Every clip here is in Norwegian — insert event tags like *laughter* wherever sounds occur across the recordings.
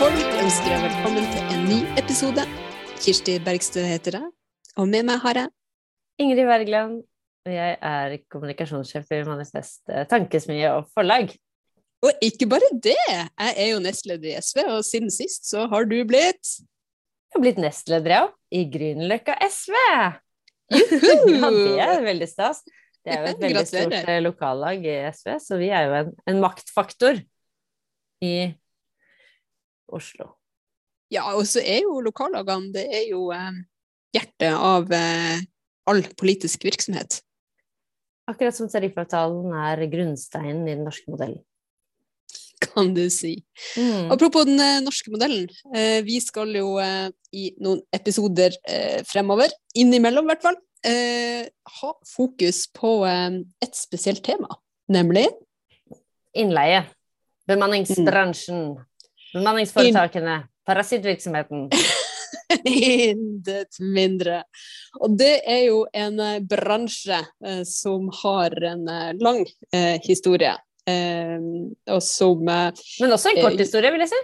Folk ønsker deg velkommen til en ny episode. Kirsti Bergstø heter jeg, og med meg har jeg Ingrid Wergeland, og jeg er kommunikasjonssjef i Manifest eh, Tankesmie og Forlag. Og ikke bare det, jeg er jo nestleder i SV, og siden sist så har du blitt Jeg har blitt nestleder, ja, i Grünerløkka SV. *laughs* ja, det er veldig stas. Det er jo et veldig stort eh, lokallag i SV, så vi er jo en, en maktfaktor i Oslo. Ja, og så er jo lokallagene det er jo eh, hjertet av eh, all politisk virksomhet. Akkurat som tariffavtalen er grunnsteinen i den norske modellen. Kan du si. Mm. Apropos den eh, norske modellen. Eh, vi skal jo eh, i noen episoder eh, fremover, innimellom i hvert fall, eh, ha fokus på eh, et spesielt tema. Nemlig Innleie. Bemanningsbransjen. Bemanningsforetakene. Parasittvirksomheten. *laughs* Intet mindre. Og det er jo en eh, bransje eh, som har en eh, lang eh, historie. Eh, og som eh, Men også en kort historie, vil jeg si.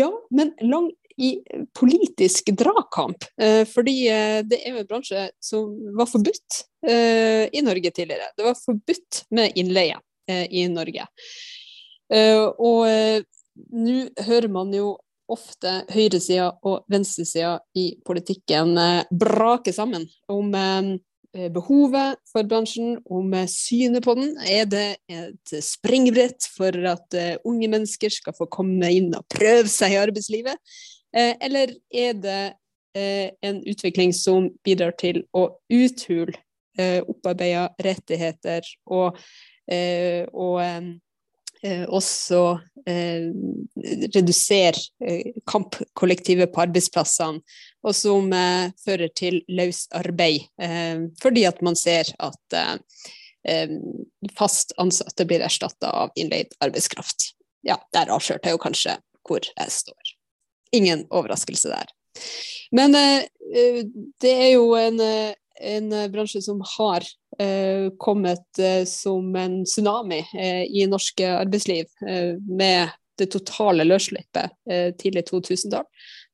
Ja, men lang i politisk dragkamp. Fordi det er jo en bransje som var forbudt i Norge tidligere. Det var forbudt med innleie i Norge. Og nå hører man jo ofte høyresida og venstresida i politikken eh, brake sammen om eh, behovet for bransjen, om eh, synet på den. Er det et springbrett for at unge mennesker skal få komme inn og prøve seg i arbeidslivet? Eller er det en utvikling som bidrar til å uthule opparbeida rettigheter og, og også eh, redusere eh, kampkollektivet på arbeidsplassene, og som eh, fører til løst arbeid, eh, fordi at man ser at eh, eh, fast ansatte blir erstatta av innleid arbeidskraft. Ja, der avslørte jeg jo kanskje hvor jeg står. Ingen overraskelse der. Men eh, eh, det er jo en, eh, en eh, bransje som har eh, kommet eh, som en tsunami eh, i norsk arbeidsliv, eh, med det totale løsslippet eh, tidlig 2000-tall.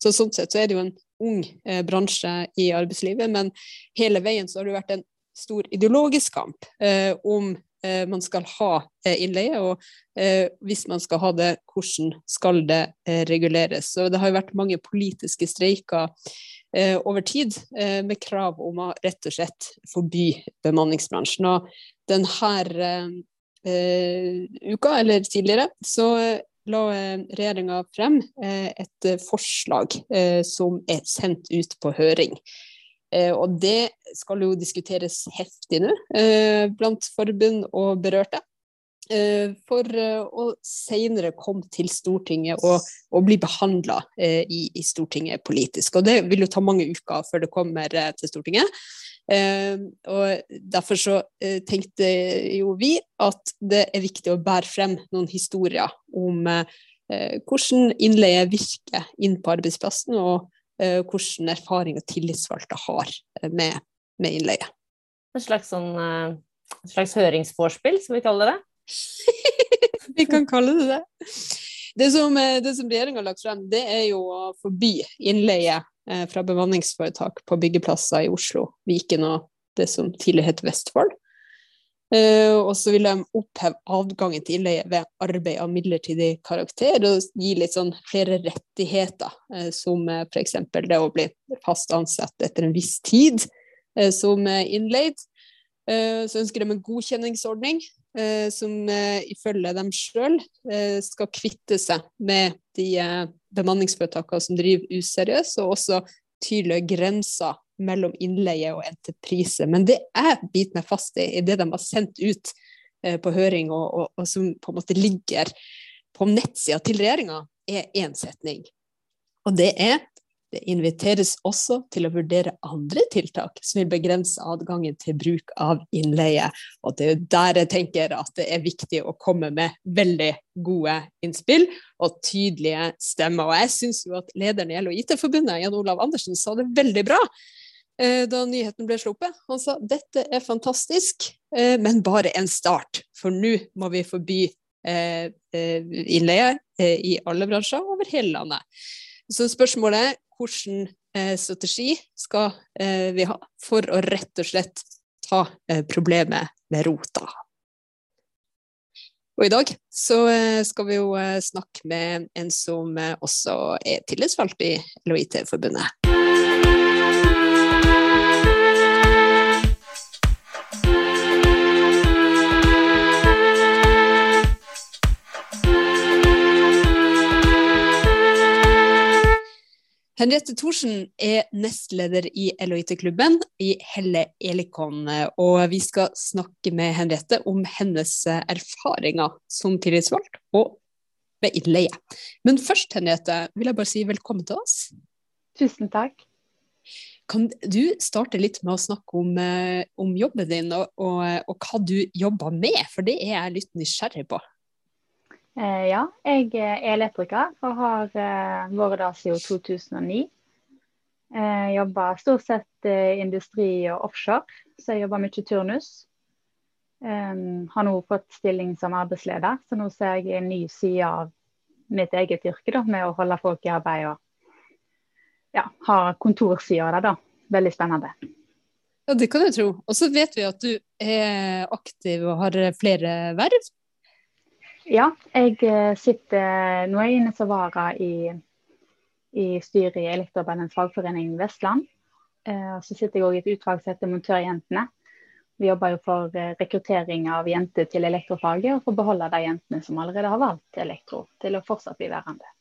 Så sånn sett så er det jo en ung eh, bransje i arbeidslivet, men hele veien så har det vært en stor ideologisk kamp eh, om eh, man skal ha eh, innleie, og eh, hvis man skal ha det, hvordan skal det eh, reguleres. Så det har jo vært mange politiske streiker eh, over tid eh, med krav om å rett og slett forby bemanningsbransjen. Og denne eh, uka, eller tidligere, så eh, la eh, regjeringa frem eh, et eh, forslag eh, som er sendt ut på høring. Eh, og det skal jo diskuteres heftig nå eh, blant forbund og berørte. Eh, for eh, å senere komme til Stortinget og, og bli behandla eh, i, i Stortinget politisk. Og det vil jo ta mange uker før det kommer til Stortinget. Og Derfor så tenkte jo vi at det er viktig å bære frem noen historier om hvordan innleie virker inn på arbeidsplassen, og hvordan erfaring og tillitsvalgte har med, med innleie. En slags sånn slags høringsforspill, som vi kaller det. *laughs* Vi kan kalle det det. Det som, eh, det som regjeringa har lagt frem, det er jo å forby innleie eh, fra bemanningsforetak på byggeplasser i Oslo, Viken og det som tidligere het Vestfold. Eh, og så vil de oppheve adgangen til innleie ved arbeid av midlertidig karakter, og gi litt sånn flere rettigheter, som f.eks. det å bli fast ansatt etter en viss tid som innleid. Så ønsker de en godkjenningsordning som eh, ifølge dem sjøl skal kvitte seg med de eh, bemanningsforetakene som driver useriøst, og også tydelige grenser mellom innleie og entreprise. Men det jeg biter meg fast i, i det de har sendt ut eh, på høring, og, og, og som på en måte ligger på nettsida til regjeringa, er én setning. Og det er det inviteres også til å vurdere andre tiltak som vil begrense adgangen til bruk av innleie. Og det er der jeg tenker at det er viktig å komme med veldig gode innspill og tydelige stemmer. Og jeg syns jo at lederen i LO IT-forbundet, Jan Olav Andersen, sa det veldig bra eh, da nyheten ble sluppet. Han sa dette er fantastisk, eh, men bare en start. For nå må vi forby innleie i alle bransjer over hele landet. Så spørsmålet er hvilken strategi skal vi ha for å rett og slett ta problemet med rota? Og i dag så skal vi jo snakke med en som også er tillitsvalgt i LHIT-forbundet. Henriette Thorsen er nestleder i Eloite-klubben i Helle Elikon, og vi skal snakke med Henriette om hennes erfaringer som tillitsvalgt og ved innleie. Men først, Henriette, vil jeg bare si velkommen til oss. Tusen takk. Kan du starte litt med å snakke om, eh, om jobben din og, og, og hva du jobber med, for det er jeg litt nysgjerrig på. Eh, ja, jeg er elektriker og har eh, vært der siden 2009. Jeg jobber stort sett industri og offshore, så jeg jobber mye turnus. Um, har nå fått stilling som arbeidsleder, så nå ser jeg en ny side av mitt eget yrke da, med å holde folk i arbeid og ja, ha kontorsida av det. da. Veldig spennende. Ja, Det kan jeg tro. Og så vet vi at du er aktiv og har flere verv. Ja, jeg eh, sitter nå er jeg inne som vara i, i styret i Elektrobandens fagforening Vestland. Og så sitter jeg òg i et utvalg som heter Montørjentene. Vi jobber jo for eh, rekruttering av jenter til elektrofaget, og for å beholde de jentene som allerede har valgt elektro, til å fortsatt bli værende.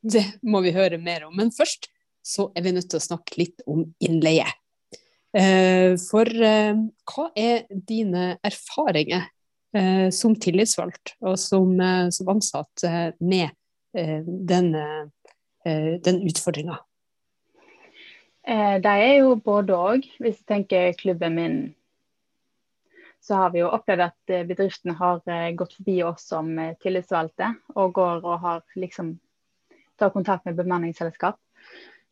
Det må vi høre mer om. Men først så er vi nødt til å snakke litt om innleie. For hva er dine erfaringer eh, som tillitsvalgt og som, eh, som ansatt eh, med eh, den, den utfordringa? Det er jo både òg. Hvis jeg tenker klubben min, så har vi jo opplevd at bedriften har gått forbi oss som tillitsvalgte, og går og har liksom tar kontakt med bemanningsselskap.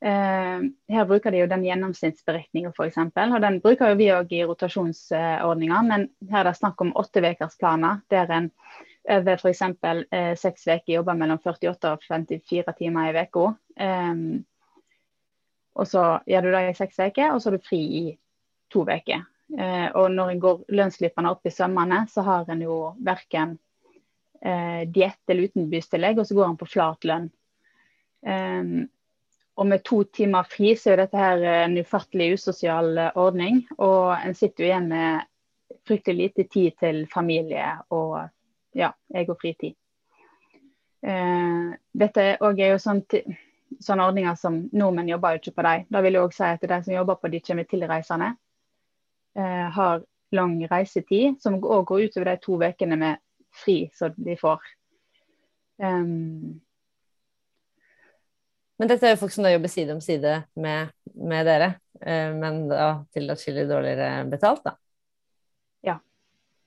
Eh, her bruker de jo den gjennomsnittsberegninga f.eks. Og den bruker jo vi òg i rotasjonsordninga, men her er det snakk om åtte planer, der en over f.eks. Eh, seks uker jobber mellom 48 og 54 timer i uka. Eh, og så gjør du det i seks uker, og så er du fri i to uker. Eh, og når en går lønnsslippene opp i sømmene, så har en jo verken eh, diett eller utenbystillegg, og så går en på flat lønn. Um, og med to timer fri, så er dette her en ufattelig usosial eh, ordning. Og en sitter jo igjen med fryktelig lite tid til familie og ja, egen fritid. Eh, dette òg er jo sånt, sånne ordninger som nordmenn jobber jo ikke på deg. Da vil jeg òg si at de som jobber på de kommer tilreisende, eh, har lang reisetid, som òg går utover de to ukene med fri som de får. Um, men dette er jo folk som da jobber side om side med, med dere, eh, men da til atskillig dårligere betalt, da. Ja.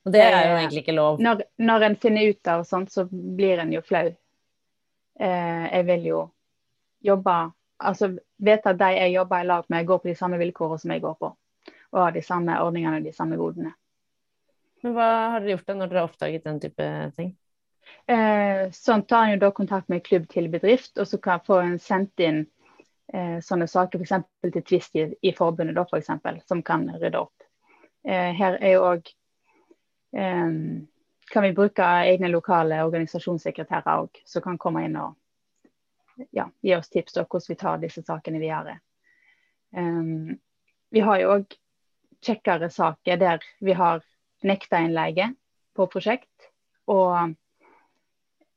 Og det er jo egentlig ikke lov. Når, når en finner ut av sånt, så blir en jo flau. Eh, jeg vil jo jobbe Altså vet at de jeg jobber i lag med, går på de samme vilkårene som jeg går på. Og har de samme ordningene og de samme godene. Men hva har dere gjort da når dere har oppdaget den type ting? Sånn tar en jo da kontakt med klubb til bedrift, og så kan få en sendt inn eh, sånne saker f.eks. til tvist i, i, forbundet, da, for eksempel, som kan rydde opp. Eh, her er jo òg kan vi bruke egne lokale organisasjonssekretærer òg, som kan komme inn og ja, gi oss tips om hvordan vi tar disse sakene videre. Um, vi har jo òg kjekkere saker der vi har nekta innleie på prosjekt. Og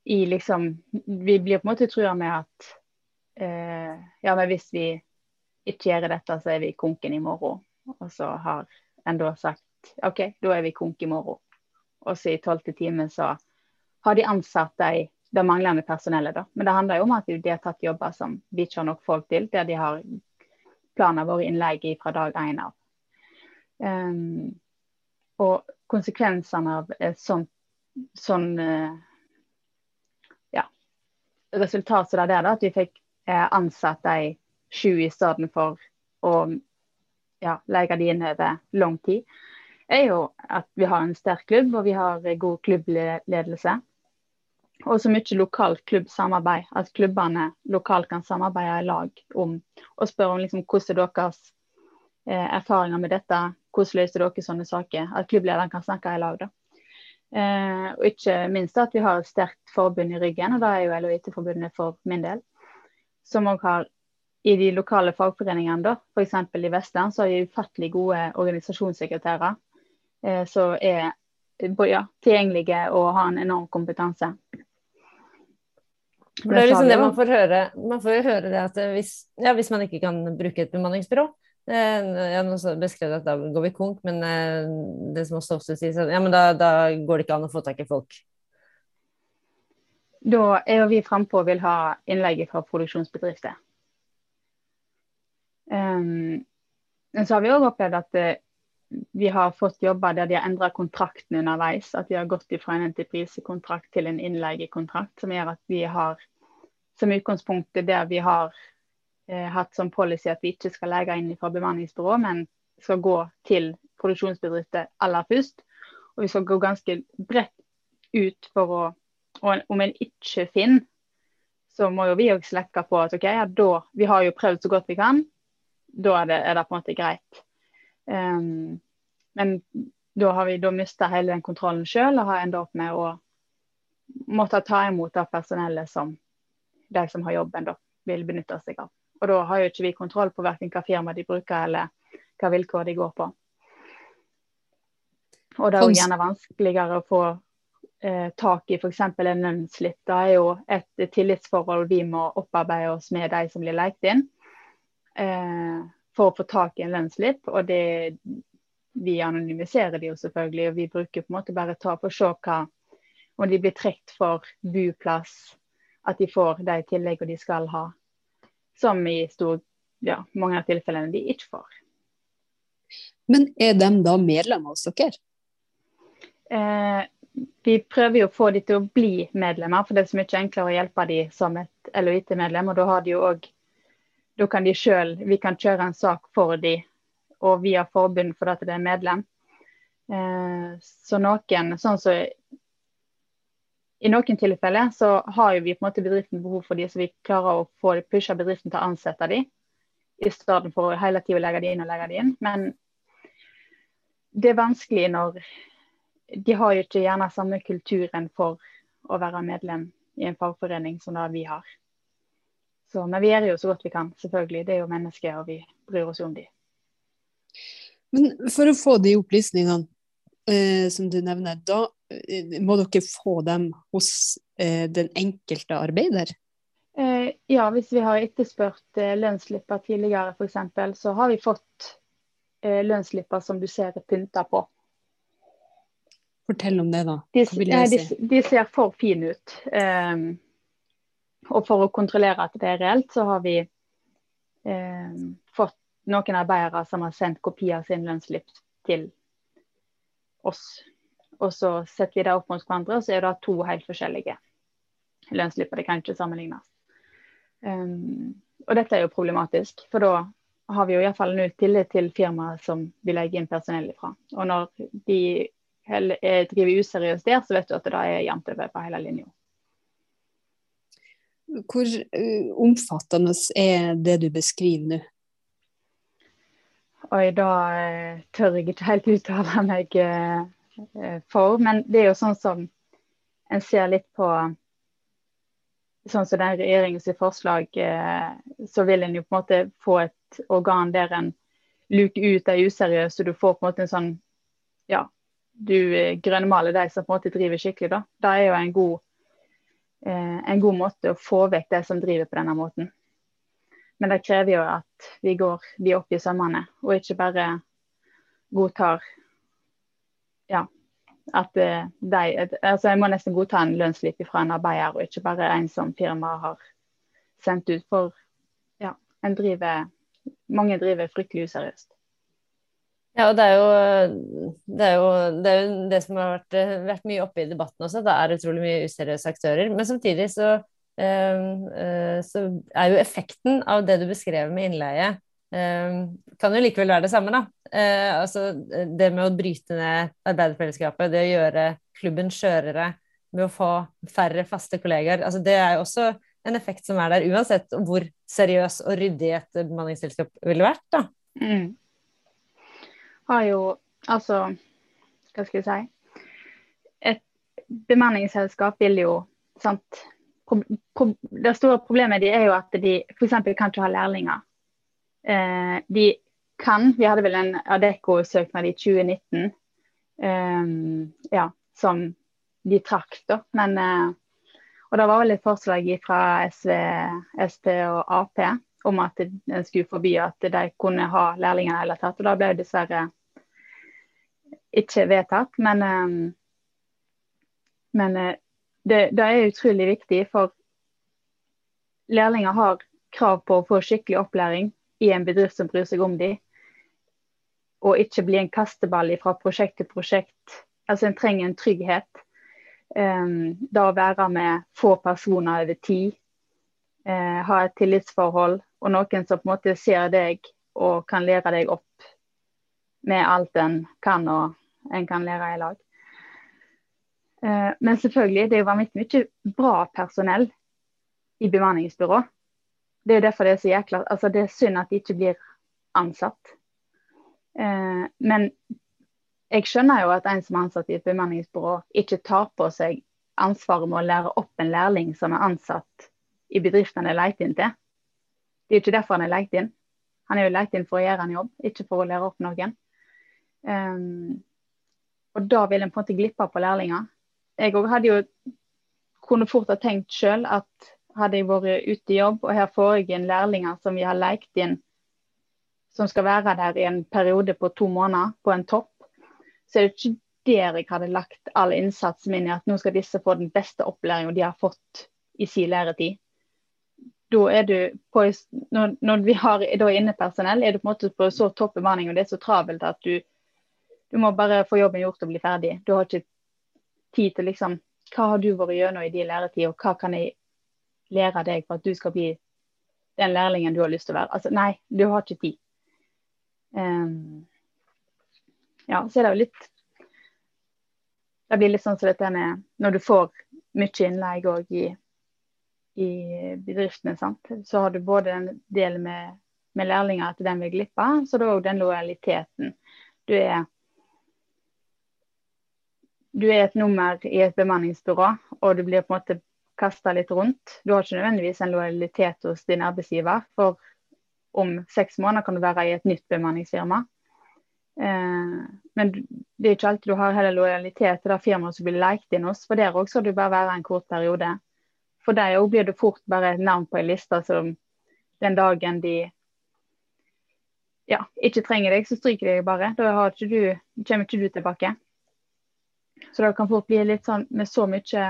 i liksom Vi blir på en måte trua med at eh, ja, men hvis vi ikke gjør dette, så er vi konken i morgen. Og så har en da sagt OK, da er vi konk i morgen. Og så i tolvte time så har de ansatt de, det manglende personellet, da. Men det handler jo om at de har tatt jobber som vi ikke har nok folk til, der de har planer våre innleie fra dag én av. Um, og konsekvensene av sånn, sånn uh, resultatet av det da, at vi fikk eh, ansatt de sju i stedet for å ja, leie de inn over lang tid. er jo at vi har en sterk klubb, og vi har god klubbledelse. Og så mye lokalt klubbsamarbeid. At klubbene lokalt kan samarbeide i lag om og spørre om liksom, hvordan er deres eh, erfaringer med dette. Hvordan løser dere sånne saker? At klubblederen kan snakke i lag. da. Eh, og ikke minst at vi har et sterkt forbund i ryggen, og det er jo LHIT-forbundet for min del. Som òg har i de lokale fagforeningene, da, f.eks. i Vestland, så har vi ufattelig gode organisasjonssekretærer eh, som er ja, tilgjengelige og har en enorm kompetanse. For det er liksom det man får høre. Man får høre det at hvis, ja, hvis man ikke kan bruke et bemanningsbyrå Jeg har beskrevet at da går vi konk, men eh, det som også ofte sies, ja, men da, da, går det ikke an å få tak i folk. Da er jo vi frampå og vil ha innlegg fra produksjonsbedrifter. Um, men så har vi òg opplevd at uh, vi har fått jobber der de har endra kontrakten underveis. At vi har gått fra en entreprisekontrakt til en innleiekontrakt, som gjør at vi har som utgangspunkt der vi har eh, hatt som policy at vi ikke skal leie inn fra bemanningsbyrå, men skal gå til produksjonsbedrifter aller først. Og vi skal gå ganske bredt ut for å Og om en ikke finner, så må jo vi òg slekke på at OK, ja, da Vi har jo prøvd så godt vi kan. Da er det, er det på en måte greit. Um, men da har vi da mista hele den kontrollen sjøl og har enda opp med å måtte ta imot det personellet som de som har jobben, da, vil benytte seg av. Og da har jo ikke vi kontroll på verken hva firma de bruker eller hva vilkår de går på. Og det er jo gjerne vanskeligere å få eh, tak i f.eks. en lønnsslipp. Det er jo et tillitsforhold vi må opparbeide oss med de som blir lekt inn. Eh, for å få tak i en lønnsslipp. Og det, vi anonymiserer de jo selvfølgelig, og vi bruker på en måte bare ta for å se hva om de blir trukket for buplass, at de får de tilleggene de skal ha. Som i stor, ja, mange av tilfellene de ikke får. Men er de da medlemmer hos dere? Eh, vi prøver jo å få de til å bli medlemmer, for det er så mye enklere å hjelpe de som et LHIT-medlem. Og da har de jo òg da kan de selv, Vi kan kjøre en sak for de, og via forbund for at det er medlem. Eh, så noen, sånn så I noen tilfeller så har jo vi på en måte bedriften behov for de, så vi klarer å få pushe bedriften til å ansette de, i stedet for hele tida å legge de inn og legge de inn. Men det er vanskelig når de har jo ikke gjerne samme kulturen for å være medlem i en fagforening som det vi har. Så, men vi gjør jo så godt vi kan, selvfølgelig. Det er jo mennesker, og vi bryr oss om dem. Men for å få de opplysningene eh, som du nevner, da eh, må dere få dem hos eh, den enkelte arbeider? Eh, ja, hvis vi har etterspurt eh, lønnsslipper tidligere f.eks., så har vi fått eh, lønnsslipper som du ser er pynta på. Fortell om det, da. De, de, de ser for fine ut. Og for å kontrollere at det er reelt, så har vi eh, fått noen arbeidere som har sendt kopi av sin lønnsslipp til oss. Og så setter vi det opp mot hverandre, og så er det to helt forskjellige lønnsslipper. Det kan ikke sammenlignes. Um, og dette er jo problematisk, for da har vi jo iallfall nå tillit til firmaet som vi legger inn personell ifra. Og når de driver useriøst der, så vet du at det er jevnt over på hele linja. Hvor uh, omfattende er det du beskriver nå? Oi, da uh, tør jeg ikke helt uttale meg uh, for. Men det er jo sånn som en ser litt på Sånn som den regjeringens forslag, så vil en jo på en måte få et organ der en luker ut de useriøse. Du får på en måte en sånn Ja, du grønnmaler de som på en måte driver skikkelig, da. Det er jo en god Eh, en god måte å få vekk de som driver på denne måten. Men det krever jo at vi går de opp i sømmene, og ikke bare godtar ja, at eh, de altså Jeg må nesten godta en lønnsslipp fra en arbeider, og ikke bare en som firmaet har sendt ut. For ja, en driver, mange driver fryktelig useriøst. Ja, og det er jo det, er jo, det, er jo det som har vært, vært, mye oppe i debatten også. Det er utrolig mye useriøse aktører. Men samtidig så, så, er jo effekten av det du beskrev med innleie, eh, kan jo likevel være det samme, da. Eh, altså det med å bryte ned arbeiderfellesskapet, det å gjøre klubben skjørere med å få færre faste kollegaer, altså det er jo også en effekt som er der, uansett hvor seriøs og ryddig et bemanningsselskap ville vært, da. Mm. Har jo altså Hva skal jeg si? Et bemanningsselskap vil jo sant Det store problemet de er jo at de f.eks. kan ikke ha lærlinger. Eh, de kan Vi hadde vel en Adecco-søknad i 2019 eh, ja, som de trakk, da. Men eh, og det var vel et forslag fra SV, Sp og Ap om at en skulle forby at de kunne ha lærlinger det hele tatt. Og det ble dessverre ikke vedtatt. Men, eh, men eh, det, det, er utrolig viktig, for lærlinger har krav på å få skikkelig opplæring i en bedrift som bryr seg om dem. Og ikke bli en kasteball fra prosjekt til prosjekt. Altså En trenger en trygghet. Um, da å være med få personer over tid, uh, ha et tillitsforhold og noen som på en måte ser deg og kan lære deg opp med alt en kan og en kan lære i lag. Uh, men selvfølgelig, det er jo vanvittig mye bra personell i bemanningsbyrå. Det er derfor det er så jækla altså Det er synd at de ikke blir ansatt. Uh, men jeg skjønner jo at en som er ansatt i et bemanningsbyrå, ikke tar på seg ansvaret med å lære opp en lærling som er ansatt i bedriften han er leid inn til. Det er ikke derfor han er leid inn. Han er jo leid inn for å gjøre en jobb, ikke for å lære opp noen. Um, og da vil en på en måte glippe på lærlinger. Jeg òg hadde jo kunne fort ha tenkt sjøl at hadde jeg vært ute i jobb, og her får jeg inn lærlinger som vi har lekt inn, som skal være der i en periode på to måneder på en topp, så er det ikke der jeg hadde lagt all innsatsen min i at nå skal disse få den beste opplæringen de har fått i sin læretid. Da er du på, når, når vi har da innepersonell, er du på en måte på så topp bemanning og det er så travelt at du, du må bare få jobben gjort og bli ferdig. Du har ikke tid til liksom Hva har du vært gjennom i din læretid, og hva kan jeg lære deg for at du skal bli den lærlingen du har lyst til å være? Altså, nei, du har ikke tid. Um, ja, så er det jo litt Det blir litt sånn som dette med når du får mye innleie òg i, i, bedriftene, sant? så har du både en del med, med lærlinger at den vil glippe, så da òg den lojaliteten. Du er du er et nummer i et bemanningsbyrå, og du blir på en måte kasta litt rundt. Du har ikke nødvendigvis en lojalitet hos din arbeidsgiver, for om seks måneder kan du være i et nytt bemanningsfirma. Eh, men det er ikke alltid du har heller lojalitet til det firmaet som blir lekt inn hos. For der òg skal du bare være en kort periode. For der òg blir du fort bare et navn på en liste som den dagen de ja, ikke trenger deg, så stryker de deg bare. Da ikke du, kommer ikke du tilbake. Så da kan folk bli litt sånn med så mye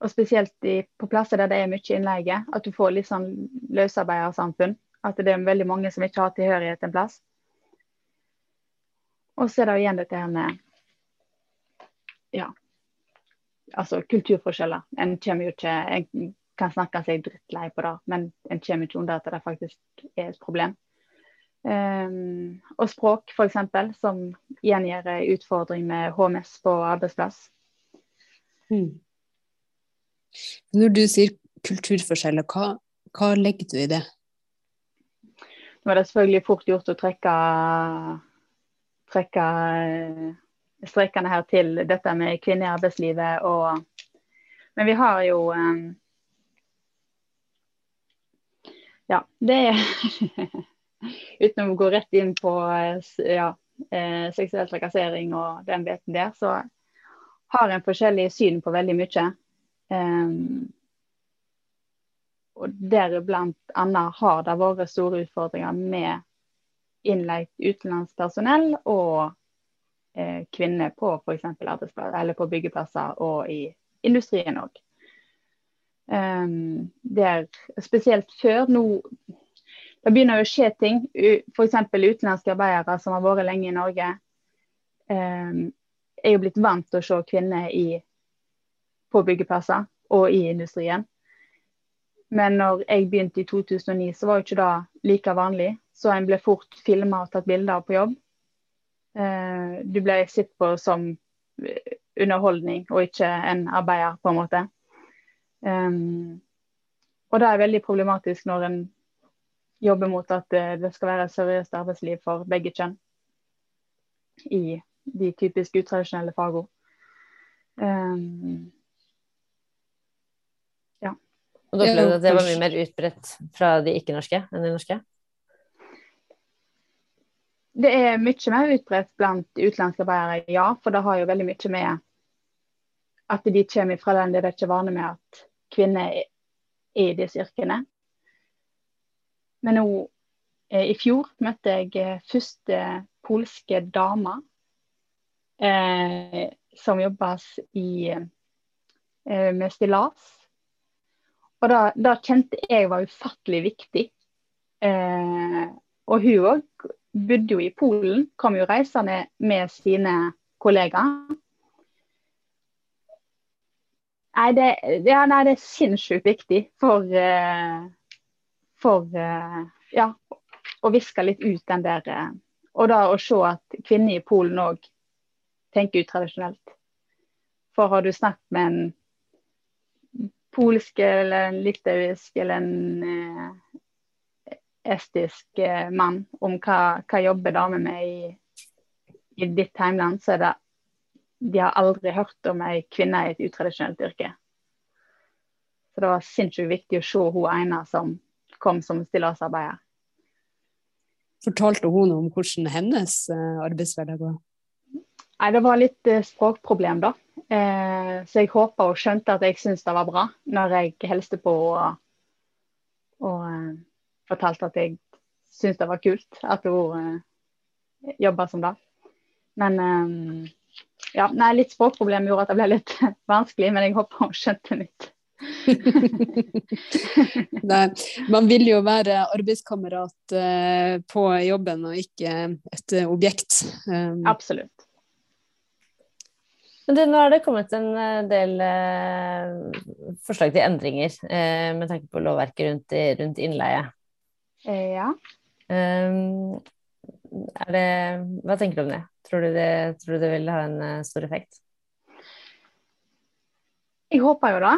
og spesielt i, på plasser der det er mye innleie, at du får litt sånn løsarbeidersamfunn. At det er veldig mange som ikke har tilhørighet en plass. Og så er det igjen dette her med ja, altså kulturforskjeller. En kommer jo ikke En kan snakke seg drittlei på det, men en kommer ikke under at det faktisk er et problem. Um, og språk, f.eks., som gjengjør en utfordring med HMS på arbeidsplass. Mm. Når du sier kulturforskjeller, hva, hva legger du i det? Nå er det selvfølgelig fort gjort å trekke trekke eh, strekene her til dette med kvinner i arbeidslivet. Og, men vi har jo um, Ja, det er *laughs* Uten å gå rett inn på eh, ja, seksuell trakassering og den biten der, så har en forskjellig syn på veldig mye. Um, og deriblant annet har det vært store utfordringer med innleid utenlandspersonell og eh, kvinner på f.eks. arbeidsplasser eller på byggeplasser og i industrien òg. Um, der spesielt før nå Det begynner jo å skje ting. F.eks. utenlandske arbeidere som har vært lenge i Norge, um, er jo blitt vant til å se kvinner i, på byggeplasser og i industrien. Men når jeg begynte i 2009, så var jo ikke det like vanlig. Så en ble fort filma og tatt bilder på jobb. Eh, du ble sett på som eh, underholdning og ikke en arbeider, på en måte. Um, og det er veldig problematisk når en jobber mot at det skal være et seriøst arbeidsliv for begge kjønn i de typisk utradisjonelle fagene. Um, Og du opplevde at det var mye mer utbredt fra de ikke-norske enn de norske? Det er mye mer utbredt blant utenlandske arbeidere, ja. For det har jo veldig mye med at de kommer fra land der det ikke er vane med at kvinner er i disse yrkene. Men nå eh, i fjor møtte jeg eh, første polske dame eh, som jobbes i, eh, med stillas og da, da, kjente jeg var ufattelig viktig. Eh, og hun òg bodde jo i Polen, kom jo reisende med sine kollegaer. Nei, det, ja, nei, det er sinnssykt viktig for, uh, for uh, ja, å viske litt ut den der uh, Og da å se at kvinner i Polen òg tenker utradisjonelt. For har du snakket med en polsk eller en litauisk eller en eh, estisk eh, mann om hva, hva jobber damer med i, i ditt heimland, så er det de har aldri hørt om ei kvinne i et utradisjonelt yrke. Så det var sinnssykt viktig å se hun ene som kom som stillasarbeider. Fortalte hun om hvordan hennes eh, arbeidshverdag var? Nei, Det var litt eh, språkproblem, da. Eh, så jeg håpa hun skjønte at jeg syntes det var bra, når jeg hilste på og, og fortalte at jeg syntes det var kult at hun jobba som det. Men ja, nei, litt språkproblem gjorde at det ble litt *laughs* vanskelig, men jeg håper hun skjønte mitt. *laughs* Nei, man vil jo være arbeidskamerat eh, på jobben og ikke et objekt. Um, Absolutt. Men du, nå har det kommet en eh, del eh, forslag til endringer eh, med tanke på lovverket rundt, rundt innleie. Eh, ja. Um, det, hva tenker du om det? Tror du det, tror du det vil ha en stor effekt? Jeg håper jo det.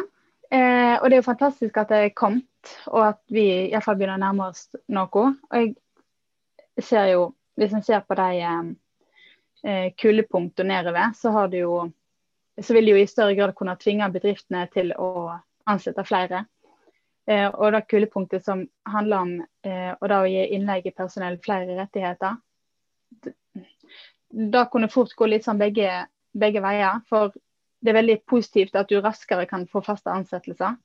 Eh, og det er jo fantastisk at det er kommet, og at vi iallfall begynner å nærme oss noe. Og jeg ser jo, hvis en ser på de eh, kuldepunktene nedover, så har det jo så vil de jo i større grad kunne tvinge bedriftene til å ansette flere. Eh, og det kulepunktet som handler om eh, å gi innleiepersonell flere rettigheter, da kunne fort gå litt sånn begge, begge, veier. For det er veldig positivt at du raskere kan få faste ansettelser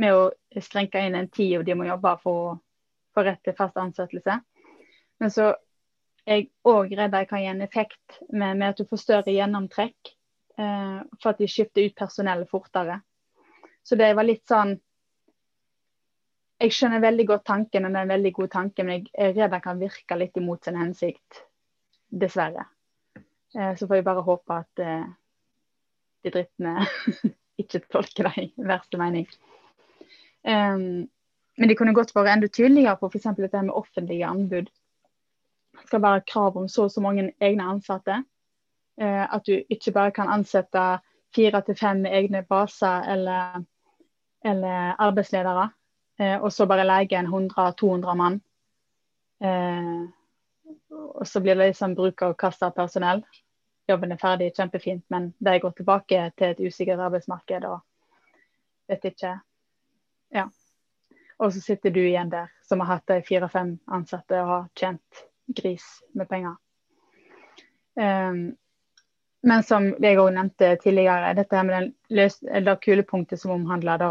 med å skrenke inn en tid og de må jobbe for å få rett til fast ansettelse. Men så er jeg òg redd jeg kan gi en effekt med, med at du får større gjennomtrekk eh, for at de skifter ut personellet fortere. Så det var litt sånn Jeg skjønner veldig godt tanken, og det er en veldig god tanke, men jeg er redd jeg kan virke litt imot sin hensikt. Dessverre. Eh, så får jeg bare håpe at eh, bedriftene *laughs* ikke tolke det i verste mening. Um, men de kunne godt vært enda tydeligere på f.eks. dette med offentlige anbud. Det skal være krav om så og så mange egne ansatte. Uh, at du ikke bare kan ansette fire til fem egne baser eller, eller arbeidsledere, uh, og så bare leie en 100-200 mann. Uh, og så blir det liksom bruk og kast av personell. Jobben er ferdig, kjempefint, men de går tilbake til et usikkert arbeidsmarked og vet ikke Ja. Og så sitter du igjen der som har hatt fire-fem ansatte og har tjent gris med penger. Um, men som jeg òg nevnte tidligere, dette her med den det kulepunktet som omhandler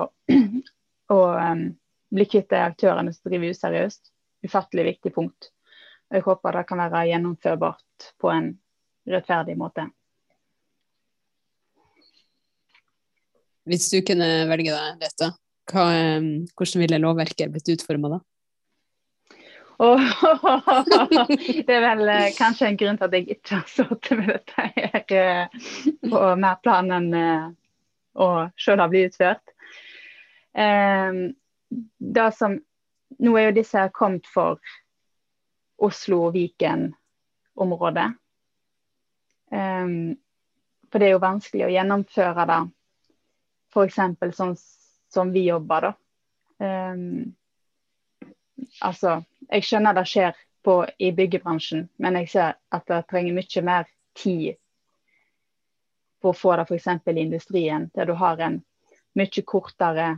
*clears throat* å um, bli kvitt de aktørene som driver useriøst. Ufattelig viktig punkt. Og jeg håper det kan være gjennomførbart på en rettferdig måte. Hvis du kunne velge deg dette, hva, hvordan ville lovverket blitt utforma da? Oh, *laughs* det er vel eh, kanskje en grunn til at jeg ikke har sittet med dette her eh, på mer plan enn eh, å sjøl ha blitt utført. Det som Nå er jo disse her kommet for Oslo og Viken-området. Um, for det er jo vanskelig å gjennomføre det f.eks. sånn som vi jobber, da. Um, altså, jeg skjønner det skjer på, i byggebransjen, men jeg ser at det trenger mye mer tid på å få det f.eks. i industrien, der du har en mye kortere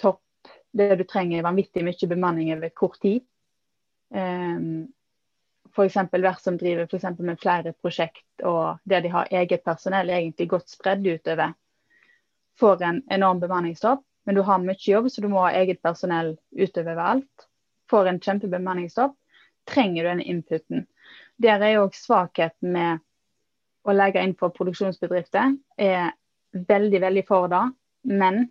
topp, der du trenger vanvittig mye bemanning over kort tid. Um, F.eks. hvert som driver for med flere prosjekt, og der de har eget personell egentlig godt spredd utover, får en enorm bemanningstopp. Men du har mye jobb, så du må ha eget personell utover alt. Får en kjempebemanningstopp, trenger du den inputen. Der er òg svakheten med å legge inn for produksjonsbedrifter. er veldig, veldig for det. Men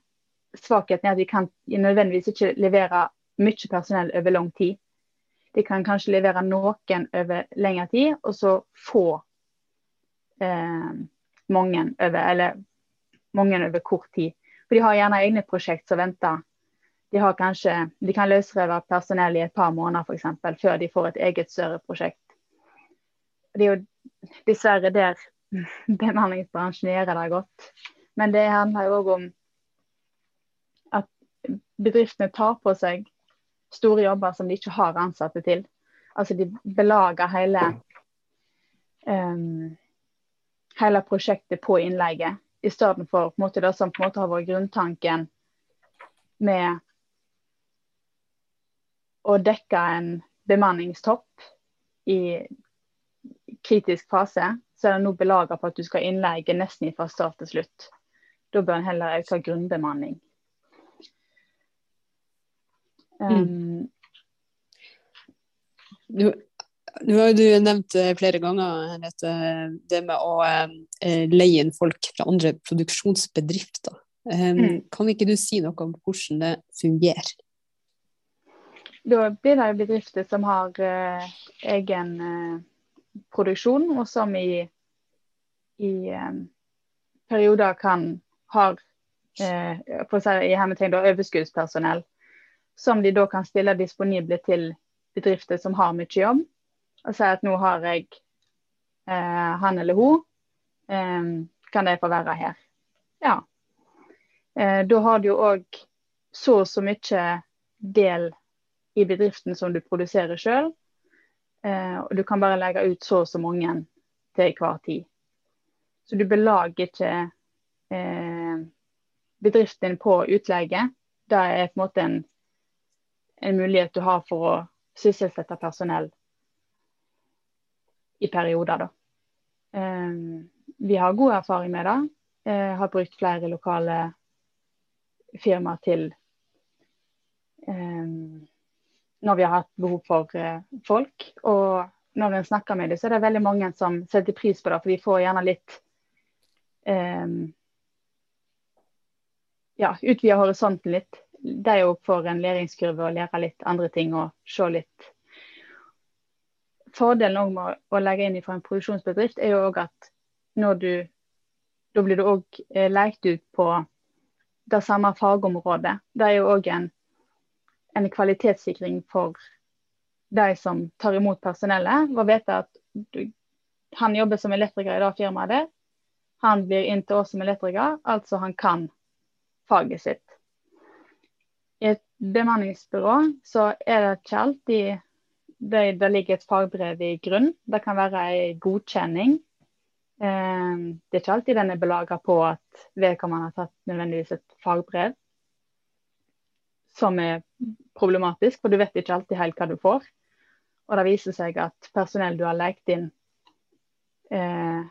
svakheten er at de kan nødvendigvis ikke levere mye personell over lang tid. De kan kanskje levere noen over lengre tid, og så få eh, mange over, eller mange over kort tid. For de har gjerne egne prosjekt som venter. De, har kanskje, de kan løsreve personell i et par måneder f.eks. før de får et eget større prosjekt. Det er jo dessverre der *laughs* bemanningsbransjen gjør det godt. Men det handler jo òg om at bedriftene tar på seg store jobber som de ikke har ansatte til. Altså de belager hele um, hele prosjektet på innleie, i stedet for på måte, det som på en måte har vært grunntanken med å dekke en bemanningstopp i kritisk fase, så er det nå belaga på at du skal innleie nesten fra start til slutt. Da bør en heller øke grunnbemanning. Um, nå, nå, har du nevnt eh, flere ganger Henriette, det med å eh, leie inn folk fra andre produksjonsbedrifter. Um, mm. Kan ikke du si noe om hvordan det fungerer? Da blir det bedrifter som har uh, egen uh, produksjon, og som i, i um, perioder kan ha for å si, i hermetegn overskuddspersonell som de da kan stille disponible til bedrifter som har mye jobb. Og si at nå har jeg eh, han eller hun, eh, kan jeg få være her. Ja. Eh, da har du jo òg så og så mye del i bedriften som du produserer sjøl. Eh, og du kan bare legge ut så og så mange til hver tid. Så du belager ikke eh, bedriften din på utleie. Det er på en måte en en mulighet du har for å sysselsette personell i perioder. Da. Um, vi har god erfaring med det. Uh, har brukt flere lokale firmaer til um, når vi har hatt behov for uh, folk. Og når en snakker med dem, så er det veldig mange som setter pris på det, for de får gjerne litt um, ja, utvide horisonten litt de òg får en læringskurve og lære litt andre ting og se litt. Fordelen med å legge inn fra en produksjonsbedrift er jo òg at når du da blir du òg eh, lekt ut på det samme fagområdet. Det er jo òg en, en, kvalitetssikring for de som tar imot personellet. Å vite at du, han jobber som elektriker i det firmaet der. Han blir inn til oss som elektriker, altså han kan faget sitt. Bemanningsbyrå så er det ikke alltid det, det ligger et fagbrev i grunn. Det kan være en godkjenning. Eh, det er ikke alltid den er belaga på at vedkommende har tatt nødvendigvis et fagbrev. Som er problematisk, for du vet ikke alltid helt hva du får. Og det viser seg at personell du har lekt inn, eh,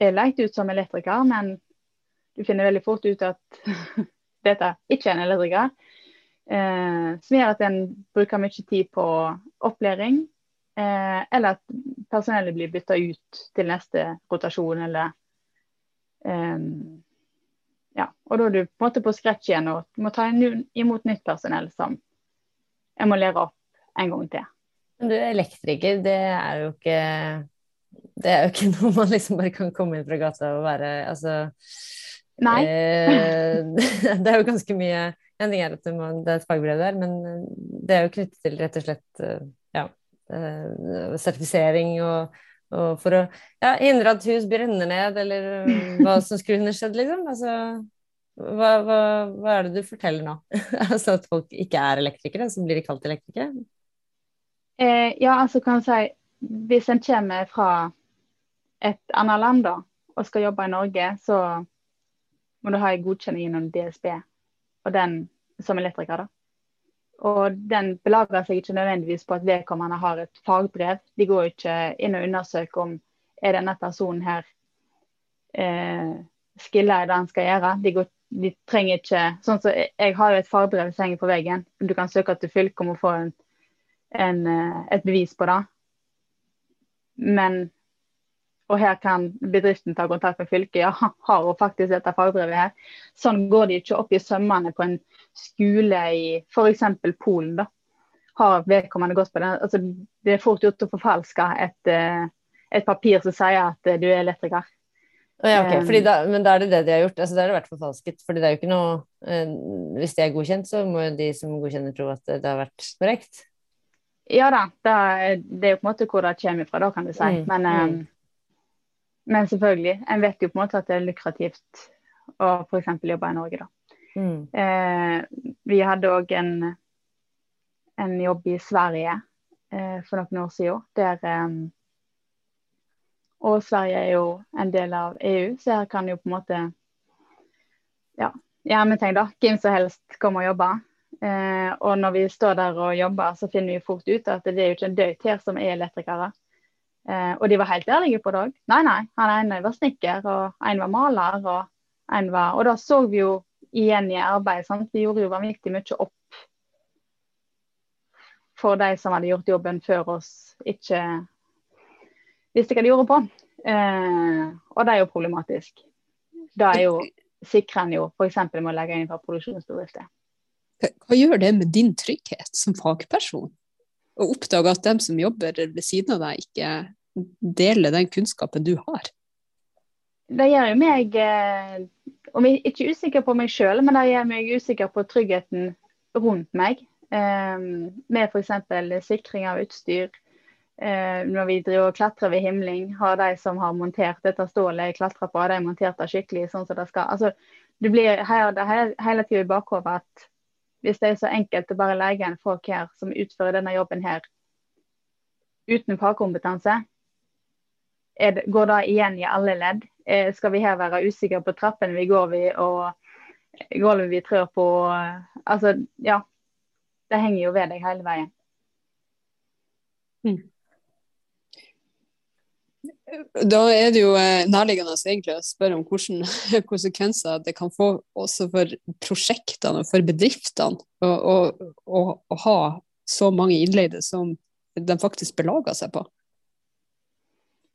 er lekt ut som elektriker, men du finner veldig fort ut at *laughs* dette ikke er en elektriker. Eh, som gjør at en bruker mye tid på opplæring. Eh, eller at personellet blir bytta ut til neste rotasjon, eller eh, Ja. Og da er du på en måte på scratch igjen og må ta imot nytt personell som jeg må lære opp en gang til. Men du, elektriker, det er jo ikke det er jo ikke *laughs* noe man liksom bare kan komme inn fra gata og være Altså Nei. Eh, *laughs* det er jo ganske mye En ting er at må, det er et fagbrev der, men det er jo knyttet til rett og slett ja, sertifisering og, og for å ja, hindre at hus brenner ned, eller hva som skulle kunne skjedd, liksom. Altså, hva, hva, hva, er det du forteller nå? *laughs* altså at folk ikke er elektrikere, så blir de kalt elektrikere? Eh, ja, altså kan jeg si Hvis en kommer fra et annet land da, og skal jobbe i Norge, så må du ha en godkjenning gjennom DSB, og den som elektriker. da. Og den belager seg ikke nødvendigvis på at vedkommende har et fagbrev. De går ikke inn og undersøker om er denne personen her eh, skiller i det han skal gjøre. De, går, de trenger ikke sånn så Jeg har jo et fagbrev som henger på veggen. Du kan søke til fylket om å få en, en, eh, et bevis på det. Men og her kan bedriften ta kontakt med fylket. Ja, har hun faktisk dette fagbrevet her? Sånn går de ikke opp i sømmene på en skole i f.eks. Polen. da. Har vedkommende gått på den? Altså, det er fort gjort å forfalske et, eh, et papir som sier at eh, du er elektriker. Ja, okay. da, men da er det det de har gjort. Altså, da har det vært forfalsket. fordi det er jo ikke noe eh, Hvis det er godkjent, så må jo de som godkjenner, tro at det har vært korrekt. Ja da. Det, det er jo på en måte hvor det kommer fra, da, kan du si. Mm. Men mm. Men selvfølgelig, en vet jo på en måte at det er lukrativt å f.eks. jobbe i Norge, da. Mm. Eh, vi hadde òg en, en, jobb i Sverige eh, for noen år siden. Der, eh, og Sverige er jo en del av EU, så her kan jo på en måte ja, hermetegn, da. Hvem som helst komme og jobbe. Eh, og når vi står der og jobber, så finner vi fort ut at det er jo ikke en døyt her som er elektrikere. Eh, og de var helt ærlige på det òg. Nei, nei, han ene var snekker, og en var maler, og en var Og da så vi jo igjen i arbeid. sant? vi gjorde jo vanvittig mye opp for de som hadde gjort jobben før oss, ikke visste hva de gjorde på. Eh, og det er jo problematisk. Da er jo sikrer en jo f.eks. med å legge inn fra produksjonsbedrifter. Hva gjør det med din trygghet som fagperson? Å oppdage at dem som jobber ved siden av deg, ikke deler den kunnskapen du har? Det gjør jo meg eh, om jeg ikke usikker på meg sjøl, men det gjør meg usikker på tryggheten rundt meg. Eh, med f.eks. sikring av utstyr. Eh, når vi driver og klatrer ved himling, har de som har montert dette stålet jeg klatrer på, har de montert det skikkelig sånn som det skal. Altså, du blir hele tida i bakhodet at hvis det er så enkelt å bare leie en folk her som utfører denne jobben her uten fagkompetanse, det, går det igjen i alle ledd? Eh, skal vi her være usikre på trappene vi går ved og gulvet vi trør på? Altså, ja. Det henger jo ved deg hele veien. Mm. Da er det jo eh, nærliggende egentlig å spørre om hvilke *laughs* konsekvenser det kan få også for prosjektene og for bedriftene å ha så mange innleide som de faktisk belager seg på.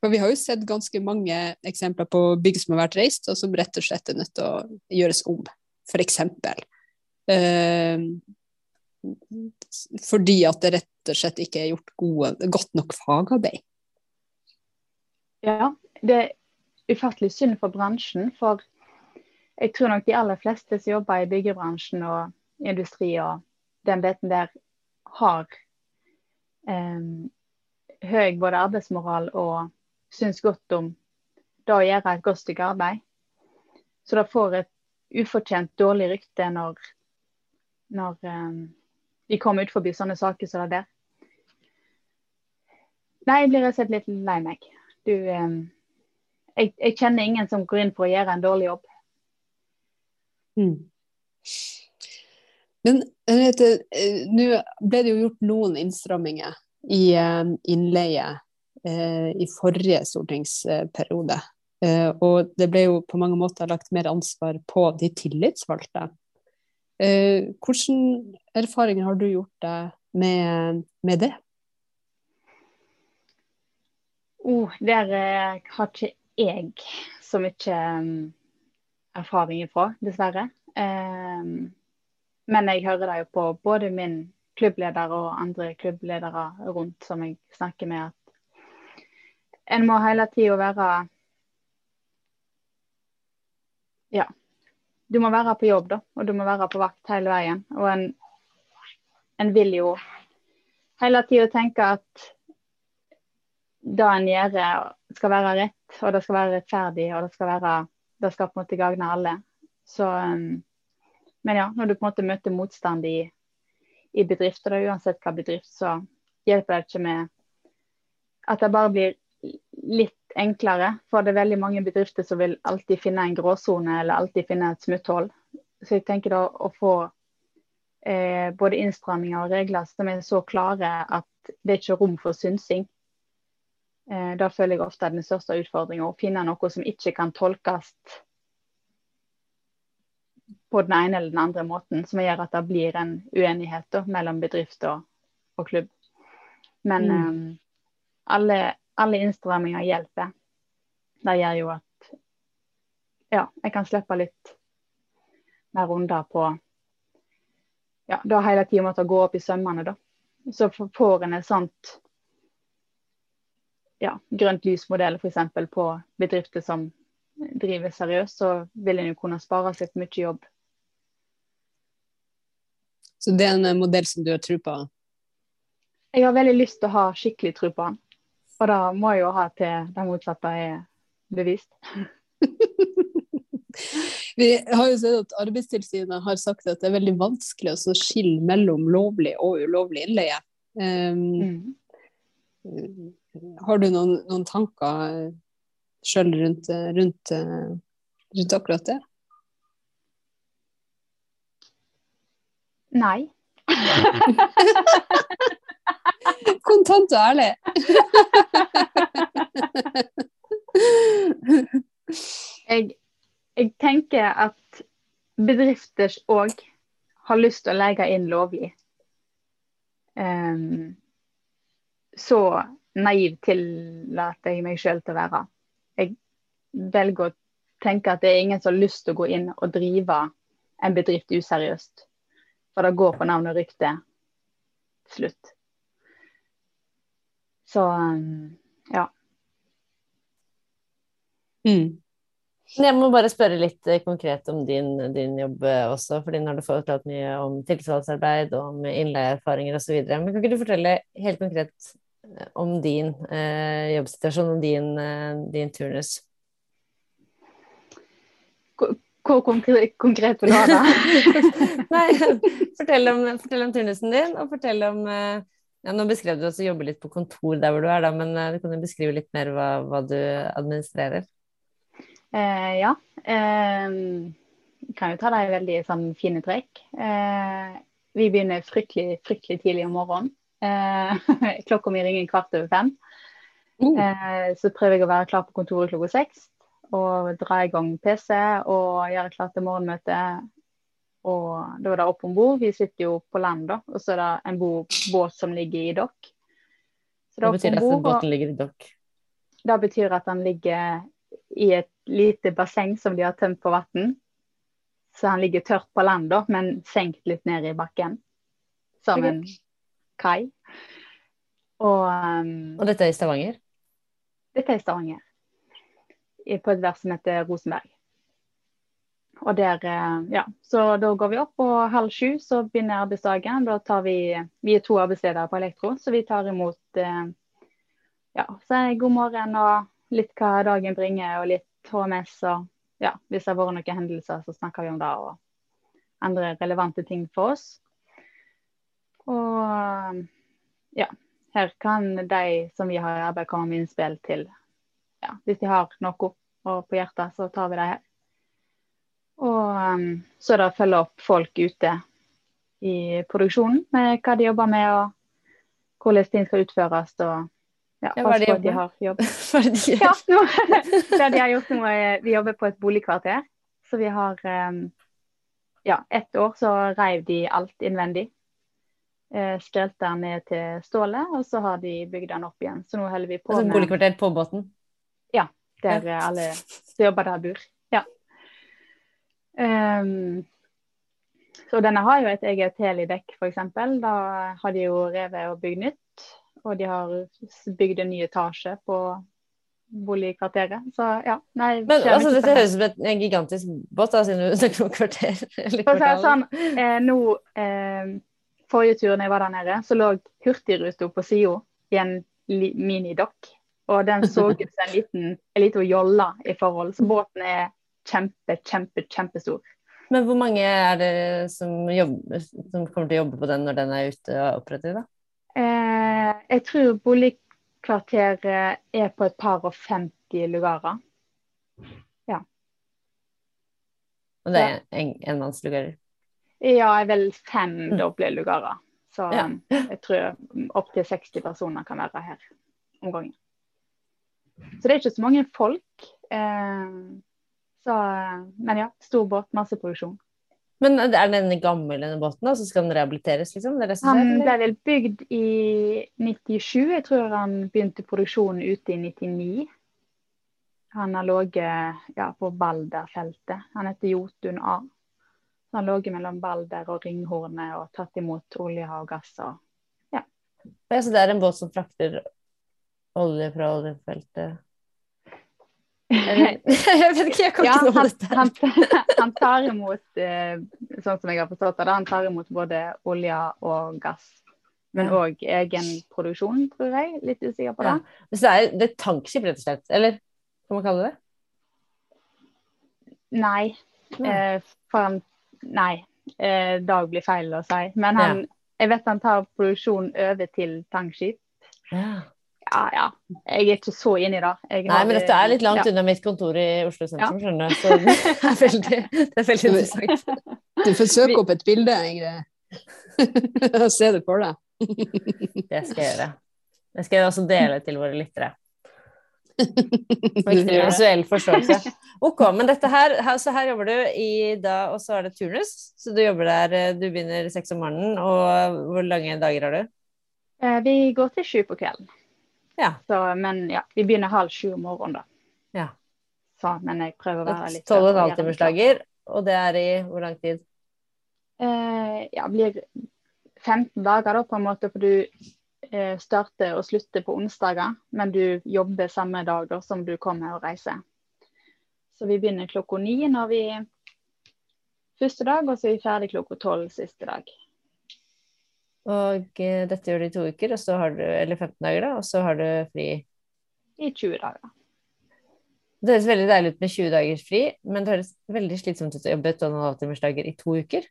For Vi har jo sett ganske mange eksempler på bygg som har vært reist, og som rett og slett er nødt til å gjøres om, f.eks. For eh, fordi at det rett og slett ikke er gjort gode, godt nok fagarbeid. Ja, det er ufattelig synd for bransjen. For jeg tror nok de aller fleste som jobber i byggebransjen og industri og den biten der, har eh, høy både arbeidsmoral og syns godt om det å gjøre et godt stykke arbeid. Så det får et ufortjent dårlig rykte når, når eh, de kommer ut forbi sånne saker som det der. Nei, jeg blir rett og slett litt lei meg du jeg, jeg, kjenner ingen som går inn for å gjøre en dårlig jobb. Mm. Men Henriette, nå ble det jo gjort noen innstramminger i innleie uh, i forrige stortingsperiode. Uh, og det ble jo på mange måter lagt mer ansvar på de tillitsvalgte. hvilke erfaringer har du gjort deg med, med det? Oh, der eh, har ikke jeg så mye um, erfaring ifra, dessverre. Um, men jeg hører det jo på både min klubbleder og andre klubbledere rundt som jeg snakker med, at en må hele tida være ja, du må være på jobb, da, og du må være på vakt hele veien. Og en, en vil jo hele tida tenke at det en gjør, skal være rett, og det skal være rettferdig, og det skal, være, det skal på en måte gagne alle. Så, um, men ja, når du på en måte møter motstand i, i bedrifter, uansett hva bedrift, så hjelper det ikke med at det bare blir litt enklere. For det er veldig mange bedrifter som vil alltid finne en gråsone eller alltid finne et smutthull. Så jeg tenker da å få eh, både innstramminger og regler som er så klare at det er ikke rom for synsing. Eh, da føler jeg ofte er den største utfordringa å finne noe som ikke kan tolkes på den ene eller den andre måten, som gjør at det blir en uenighet da, mellom bedrift og, og klubb. Men mm. eh, alle alle innstramminger hjelper. Det gjør jo at ja, jeg kan slippe litt mer runder på ja, da hele tida måtte gå opp i sømmene, da. Så får en et sånt ja, grønt lys-modell f.eks. på bedrifter som driver seriøst, så vil en jo kunne spare seg mye jobb. Så det er en modell som du har tro på? Jeg har veldig lyst til å ha skikkelig tro på den. Og da må jeg jo ha til det motsatte er bevist. *laughs* Vi har jo sett at Arbeidstilsynet har sagt at det er veldig vanskelig å skille mellom lovlig og ulovlig innleie. Um, mm. Har du noen, noen tanker sjøl rundt, rundt, rundt, akkurat det? Nei. *laughs* Kontant og ærlig. *laughs* jeg, jeg, tenker at bedrifter òg har lyst til å legge inn lovlig. Um, så naiv tillater jeg meg sjøl til å være. Jeg velger å tenke at det er ingen som har lyst til å gå inn og drive en bedrift useriøst. For det går på navn og rykte. Slutt. Så um, ja. Mm. Jeg må bare spørre litt eh, konkret om din, din jobb eh, også, for nå har du fortalt mye om tillitsvalgsarbeid, om innleieerfaringer osv. Men kan ikke du fortelle helt konkret om din eh, jobbsituasjon, om din, din turnus? Hvor konkret, konkret vil du ha det? Nei, fortell om, fortell om, turnusen din, og fortell om eh, ja, Nå beskrev du også å jobbe litt på kontor der hvor du er, da, men uh, du kan jo beskrive litt mer hva, hva du administrerer? Eh, ja. Eh, kan jo ta deg veldig sånn, fine trekk. Eh, vi begynner fryktelig, fryktelig tidlig om morgenen. Eh, *laughs* klokka mi ringer kvart over fem. Uh. så prøver jeg å være klar på kontoret klokka seks. Og dra i gang PC og gjøre klart til morgenmøte og da er det opp om bord. Vi sitter jo på land, da. Og så er det en båt som ligger i dokk. Hva betyr det at båten ligger i dokk? Det betyr at den ligger i et lite basseng som de har tømt på vann. Så han ligger tørt på land, da, men senkt litt ned i bakken. Som okay. Kai. Og, um, og dette er i Stavanger? Dette er i Stavanger. På et vers som heter Rosenberg. Og der, eh, ja, så da går vi opp, og halv sju så begynner arbeidsdagen. Da tar vi Vi er to arbeidsledere på Elektro, så vi tar imot eh, ja, si god morgen og litt hva dagen bringer, og litt HMS. Og ja, hvis det har vært noen hendelser, så snakker vi om det, og andre relevante ting for oss. Og ja, her kan de som vi har i arbeid, komme med innspill til ja, Hvis de har noe på hjertet, så tar vi det her. Og um, så er det å følge opp folk ute i produksjonen med hva de jobber med, og hvordan ting skal utføres. og ja, hva de har jobb? *laughs* ja, nå, *laughs* det de har gjort nå, er Vi jobber på et boligkvarter. Så vi har um, ja, ett år så reiv de alt innvendig. Eh, Skrelte den ned til stålet, og så har de bygd den opp igjen. Så nå holder vi på altså, med Boligkvarter på båten? Ja, der ja. alle som jobber der, bor. Um, så denne har jo et eget helidekk, f.eks. Da har de jo revet og bygd nytt. Og de har bygd en ny etasje på boligkvarteret. Så ja, nei. Men altså, dette høres ut som et- en gigantisk båt, da, siden du *laughs* snakker om kvarter. eller si det sånn, eh, nå eh, Forrige turen jeg var der nede, så lå Hurtigruta på sida i en minidokk. Og den så ut som en liten, en liten jolle i forhold. Så båten er kjempe, kjempe, kjempestor. Men hvor mange er det som, jobber, som kommer til å jobbe på den når den er ute og operativ, da? Eh, jeg tror boligkvarteret er på et par og 50 lugarer. Ja. Og det er en, enmannslugarer. Ja, er vel fem doble lugarer. Så Ja. eh, jeg tror opptil 60 personer kan være her om gangen. Så det er ikke så mange folk. Eh, så, men ja, stor båt, masse produksjon. Men er den gammel, denne båten, da, så skal den rehabiliteres, liksom? Det Han ble vel bygd i 97. Jeg tror han begynte produksjonen ute i 99. Han har ligget ja, på Balderfeltet. Han heter Jotun A. Han lå mellom Balder og Ringhornet og tatt imot olje og gass. Og, Ja, så det er en båt som frakter olje fra oljefeltet? Jeg vet *laughs* ikke, jeg kan ja, ikke noe om dette. han, *laughs* han tar imot, eh, sånn som jeg har forstått det, han tar imot både olje og gass. Men Ja. òg egen produksjon, tror jeg. Litt usikker på det. Ja. Så det er, det er tankskip, rett og slett? Eller kan man kalle det det? Nei. Nei. Eh, for han Nei. Eh, Dag blir feil å si. Men han, jeg vet han tar produksjon over til tankskip. Ja. Ja, ja. Jeg er ikke så inni det. Jeg Nei, men dette er litt langt ja. unna mitt kontor i Oslo sentrum, skjønner du. Så det er veldig, det er veldig interessant. Du får søke opp et bilde, Ingrid. Og *laughs* se det for deg. Det skal jeg gjøre. Det skal jeg også dele til våre lyttere. Visuell forståelse. *laughs* Ok, men dette her, så her jobber du i da, og så er det turnus. Så du jobber der, eh, du begynner seks om morgenen, og hvor lange dager har du? Eh, Vi går til sju på kvelden. Ja. Så, men ja, vi begynner halv sju om morgenen, da. Ja. Så, men jeg prøver å være litt Tolv og en halv timers dager, og det er i hvor lang tid? Eh, ja, blir 15 dager da, på en måte, for du starter og slutter på onsdager, men du jobber samme dager som du kommer og reiser. Så vi begynner klokka ni når vi første dag, og så er vi ferdig klokka tolv siste dag. Og eh, dette gjør du i to uker, og så har du, eller 15 dager, da, og så har du fri. I 20 dager. Det høres veldig deilig ut med 20 dagers fri, men det høres veldig slitsomt ut å jobbe 12,5-timersdager i to uker.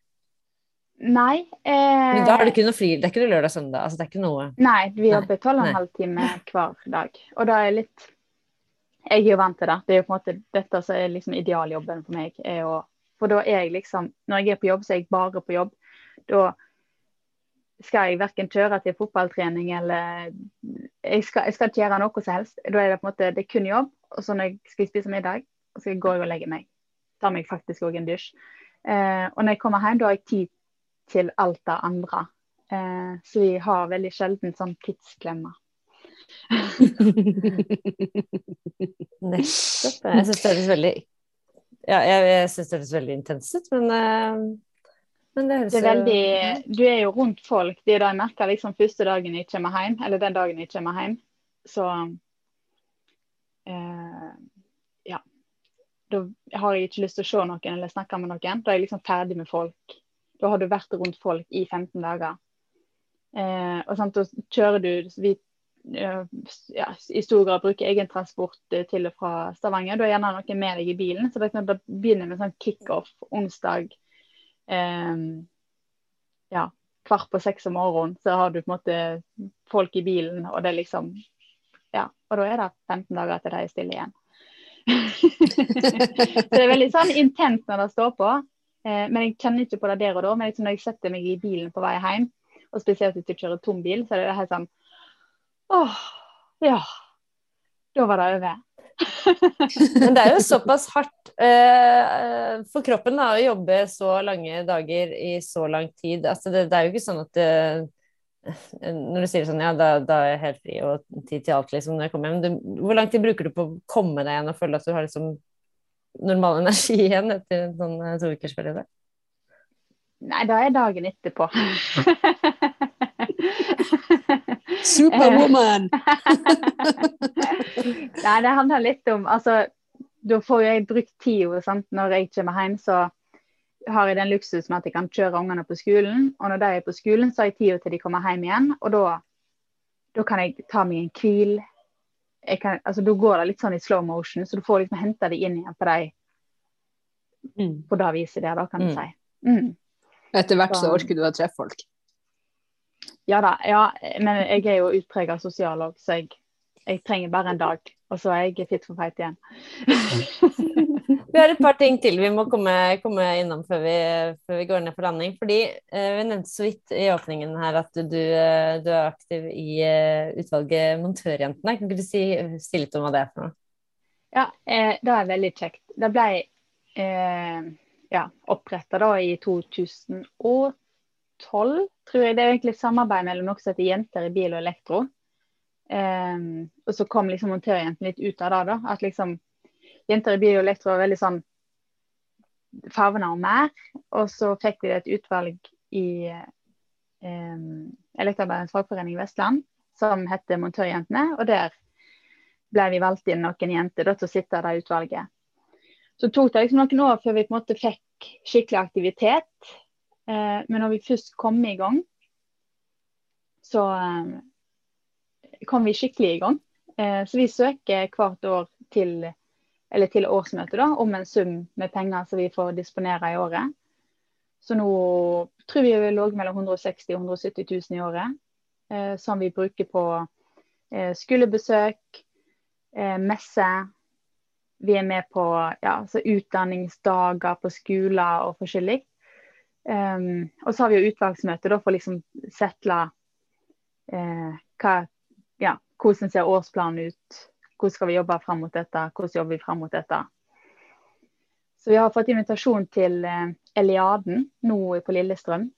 Nei. Men da har du Eh, ikke noe fri, det er ikke noe lørdag og søndag, altså det er ikke noe nei, vi jobber 12,5 timer hver dag. Og da er litt Jeg er jo vant til det. Det er jo på en måte dette som er liksom idealjobben for meg. Å, for da er jeg liksom Når jeg er på jobb, så er jeg bare på jobb. Da skal jeg verken kjøre til fotballtrening eller jeg skal, jeg skal ikke gjøre noe som helst. Da er det på en måte det er kun jobb. Og så når jeg skal spise middag, og så går jeg og legger meg. Tar meg faktisk òg en dusj. Eh, og når jeg kommer hjem, da har jeg tid til alt det andre. Eh, så vi har veldig sjelden sånn tidsklemmer. *laughs* Nettopp. Jeg syns det høres veldig Ja, jeg, jeg syns det høres veldig intenst ut, men, uh, men det høres Det er veldig, du er jo rundt folk. Det er det jeg merker liksom første dagen jeg kommer hjem, eller den dagen jeg kommer hjem. Så uh, ja. Da har jeg ikke lyst til å se noen eller snakke med noen. Da er jeg liksom ferdig med folk. Da har du vært rundt folk i 15 dager. Eh, og sant, da kjører du vi, eh, ja, i stor grad bruker egen transport eh, til og fra Stavanger. Du har gjerne noen med deg i bilen. Så det, begynner med sånn kickoff onsdag. Eh, ja, kvart på seks om morgenen, så har du på en måte folk i bilen, og det er liksom Ja, og da er det 15 dager til de er stille igjen. *laughs* så det er veldig sånn intenst når det står på. Eh, men jeg kjenner ikke på det der og da. Men liksom når jeg setter meg i bilen på vei hjem, og spesielt hvis du kjører tom bil, så er det helt sånn Åh, ja. Da var det over. *laughs* Men det er jo såpass hardt eh, for kroppen da, å jobbe så lange dager i så lang tid. Altså, det, det er jo ikke sånn at det, Når du sier sånn ja, da, da er jeg helt fri og tid til alt liksom når jeg kommer hjem. Du, hvor lang tid bruker du på å komme deg igjen og føle at du har liksom normal energi igjen etter en sånn ukers periode? Nei, da er dagen etterpå. *laughs* Superwoman! *laughs* Nei, det handler litt om Altså, da får jeg brukt tida, sant. Når jeg kommer hjem, så har jeg den luksusen at jeg kan kjøre ungene på skolen. Og når de er på skolen, så har jeg tida til de kommer hjem igjen. Og da, da kan jeg ta meg en hvil. Jeg kan, altså, da går det litt sånn i slow motion, så du får liksom hente det inn igjen på de Mm. på det viset der, da, kan du Mm. si. Mm. Etter hvert så orker du å treffe folk. Ja da, ja, men jeg er jo utprega sosial òg, så jeg, jeg trenger bare en dag. Og så er jeg fit for fight igjen. *laughs* Vi har et par ting til vi må komme, komme innom før vi, før vi går ned for landing. Fordi eh, Vi nevnte så vidt i åpningen her at du, du, du er aktiv i uh, utvalget Montørjentene. Kan ikke du si, si litt om hva det er for noe? Ja, eh, det er veldig kjekt. Det ble eh, ja, oppretta i 2012, tror jeg. Det er egentlig et samarbeid mellom noe som heter Jenter i bil og elektro. Eh, og så kom liksom montørjentene litt ut av det. da, at liksom Jenter i bil og elektro var veldig sånn fargene og mer. Og så fikk vi et utvalg i um, Elektroarbeidernes fagforening i Vestland som heter Montørjentene. Og der ble vi valgt inn noen jenter da, til å sitte i det utvalget. Så tok det liksom noen år før vi på en måte fikk skikkelig aktivitet. Uh, men når vi først kom i gang, så eh, kom vi skikkelig i gang. Eh, så vi søker hvert år til, til årsmøtet om en sum med penger som vi får disponere i året. Så nå tror vi vi lå mellom 160 000 og 170 000 i året, eh, som vi bruker på eh, skolebesøk, eh, messe. Vi er med på ja, altså utdanningsdager på skoler og forskjellig. Um, og så har vi jo utvalgsmøte for liksom settle eh, hva, hvordan ser årsplanen ut. Hvordan skal vi jobbe fram mot dette? Hvordan jobber vi fram mot dette? Så vi har fått invitasjon til eh, Eliaden nå på Lillestrøm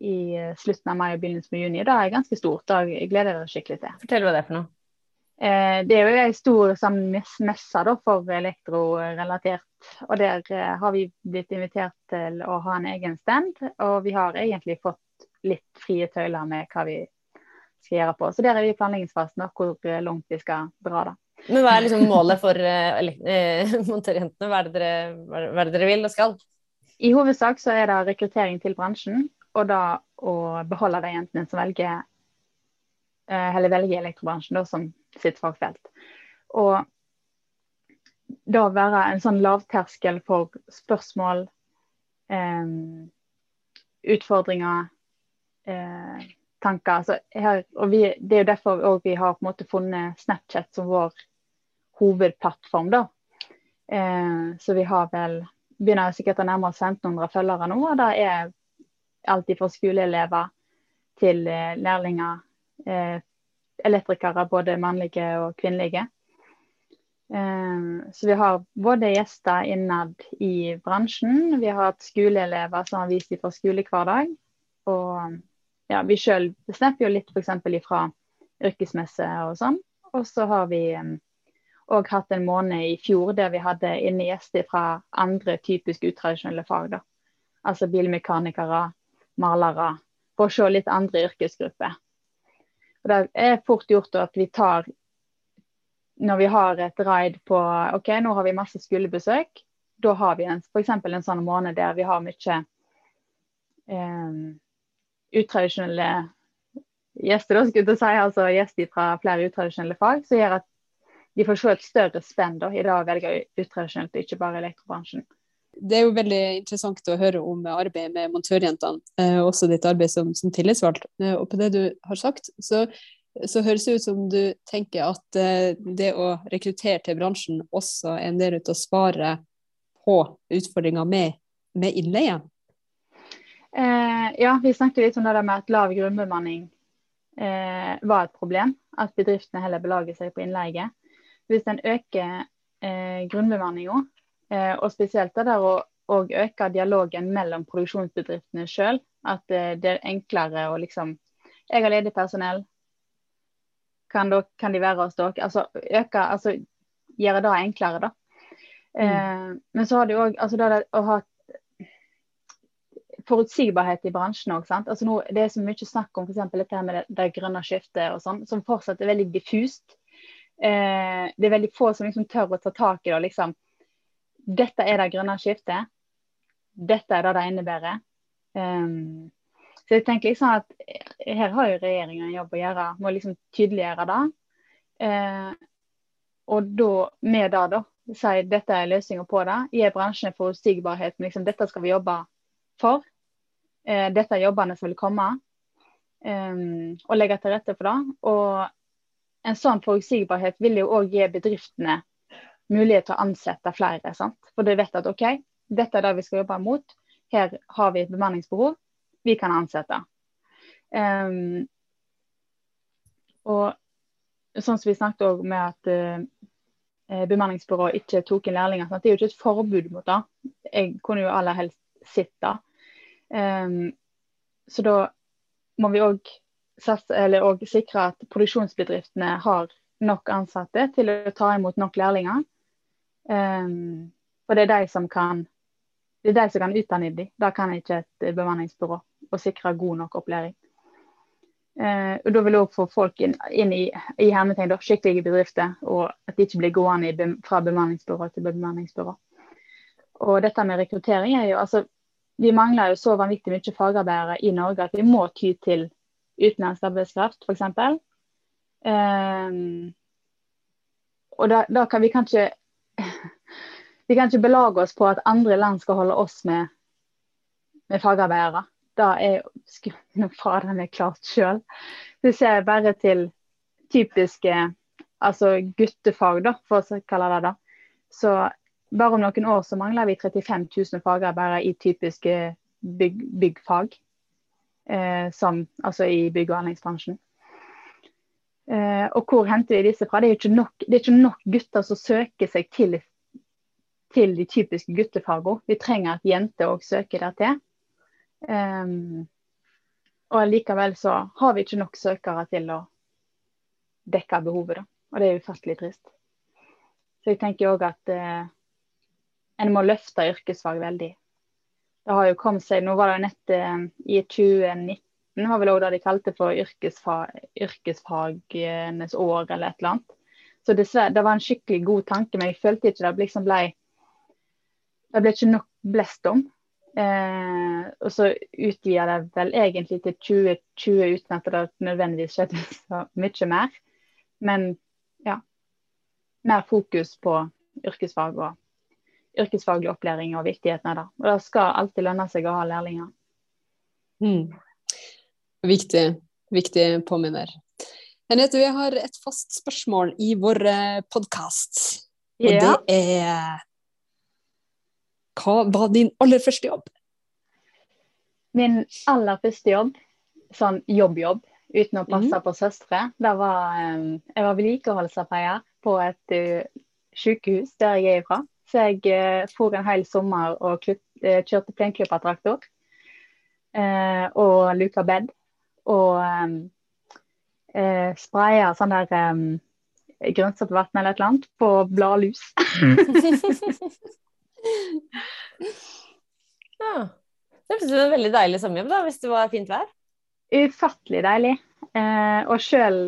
i eh, slutten av mai og begynnelsen av juni. Det er ganske stort. Gleder jeg meg skikkelig til. Fortell hva det er for noe. Eh, det er jo en stor sånn, messe da, for elektrorelatert. Og der har vi blitt invitert til å ha en egen stand. Og vi har egentlig fått litt frie tøyler med hva vi skal gjøre på. Så der er vi i planleggingsfasen, da, hvor eh, langt vi skal dra. da. Men hva er liksom målet for eh, eh. *laughs* Hva er, det dere, hva er- det dere vil og skal? I hovedsak så er det rekruttering til bransjen, og da å beholde de jentene som velger eller velger elektrobransjen da, som sitt fagfelt. Og da være en sånn lavterskel for spørsmål, eh, utfordringer, eh, tanker. Altså, her, og vi, det er jo derfor vi har på en måte funnet Snapchat som vår hovedplattform. da. Eh, så vi har vel begynner sikkert å nærme oss 1500 følgere nå. og Det er alt fra skoleelever til eh, lærlinger, eh, elektrikere, både mannlige og kvinnelige. Eh, så vi har både gjester innad i bransjen, vi har hatt skoleelever som har vist dem fra skolehverdag. Og ja, vi sjøl snapper jo litt f.eks. fra yrkesmesse og sånn. Og så har vi òg hatt en måned i fjor der vi hadde inne gjester fra andre typisk utradisjonelle fag. da. Altså bilmekanikere, malere. For å se litt andre yrkesgrupper. Og Det er fort gjort at vi tar Når vi har et raid på OK, nå har vi masse skolebesøk. Da har vi f.eks. en sånn måned der vi har mye eh, utradisjonelle gjester, da, skulle jeg si, altså gjester fra flere utradisjonelle fag, som gjør at de får se et større spenn da, i det å velge utradisjonelt, ikke bare elektrobransjen. Det er jo veldig interessant å høre om arbeidet med montørjentene, eh, også ditt arbeid som, som tillitsvalgt. Eh, og på det du har sagt, så, så høres det ut som du tenker at eh, det å rekruttere til bransjen også er en del av svaret på utfordringer med, med innleie. Eh, ja, vi snakket litt om det der med at lav grunnbemanning eh, var et problem. At bedriftene heller belager seg på innleie. Hvis en øker eh, grunnbemanninga, eh, og spesielt det der å og øke dialogen mellom produksjonsbedriftene sjøl, at eh, det er enklere å liksom Jeg har ledig personell. Kan, dere, kan de være hos dere? Altså øke Altså gjøre det enklere, da. Eh, men så har det jo òg altså det å ha forutsigbarhet i bransjen òg. Altså det er så mye snakk om f.eks. dette med det, det grønne skiftet og sånn, som fortsatt er veldig diffust. Eh, det er veldig få som liksom tør å ta tak i det. Liksom. Dette er det grønne skiftet. Dette er det det innebærer. Um, så jeg tenker liksom at her har jo regjeringa en jobb å gjøre Må liksom tydeliggjøre det. Eh, og da, med det, da, si dette er løsninga på det. Gi bransjen forutsigbarhet. Liksom, dette skal vi jobbe for. Eh, er jobbene som vil komme. Um, og legge til rette for det. Og en sånn forutsigbarhet vil jo òg gi bedriftene mulighet til å ansette flere. Sant? For de vet at OK, dette er det vi skal jobbe mot. Her har vi et bemanningsbehov. Vi kan ansette. Um, og sånn som vi snakket òg med at uh, bemanningsbyrået ikke tok inn lærlinger. Sant? Det er jo ikke et forbud mot det. Jeg kunne jo aller helst sett det. Um, så da må vi òg sikre at produksjonsbedriftene har nok ansatte til å ta imot nok lærlinger. Um, og det er de som kan det er de som kan utdanne dem. Da kan ikke et bemanningsbyrå og sikre god nok opplæring. Uh, og Da vil òg få folk inn, inn i, i hermetegn skikkelige bedrifter, og at de ikke blir gående fra bemanningsbyrå til bemanningsbyrå. Og dette med rekruttering er jo altså Vi mangler jo så vanvittig mye fagarbeidere i Norge at vi må ty til utenlandsk arbeidskraft, f.eks. Um, eh, og da, da, kan vi kan ikke *laughs* Vi kan ikke belage oss på at andre land skal holde oss med, med fagarbeidere. Da er *laughs* fader er klart sjøl. Du ser bare til typiske altså guttefag, da, for å kalle det det. Så bare om noen år så mangler vi 35 000 fagarbeidere i typiske bygg, byggfag. Eh, som, altså i bygg- og anleggsbransjen. Eh, og hvor henter vi disse fra? Det er, nok, det er, ikke nok, gutter som søker seg til, til de typiske guttefagene. Vi trenger at jenter òg søker der til. Eh, og likevel så har vi ikke nok søkere til å dekke behovet. Da. Og det er ufattelig trist. Så jeg tenker òg at eh, en må løfte yrkesfag veldig. Det har jo kommet seg, Nå var det nett eh, i 2019 var vel også det de kalte for yrkesfag, yrkesfagenes år eller et eller annet. Så dessverre, det var en skikkelig god tanke, men jeg følte ikke det liksom ble Det ble ikke nok blest om. Eh, og så utvida det vel egentlig til 2020 uten at det nødvendigvis skjedde *laughs* så mye mer. Men ja, mer fokus på yrkesfag og yrkesfaglig opplæring og viktigheten av det. Og det skal alltid lønne seg å ha lærlinger. Mm. Viktig, viktig påminner. Henriette, vi har et fast spørsmål i vår eh, podkast. Og ja. det er hva var din aller første jobb? Min aller første jobb, sånn jobb-jobb, uten å passe mm. på søstre, det var um, Jeg var vedlikeholdsarbeider på et uh, sykehus der jeg er fra. Så jeg eh, for en hel sommer og kutt, eh, kjørte plenklippertraktor. eh, og luka bed. Og um, uh, spraya sånn der um, grønnsaksvann eller et eller annet på bladlus. *laughs* ja. Det hørtes ut som en veldig deilig sommerjobb, da, hvis det var fint vær? Ufattelig deilig. Eh, og sjøl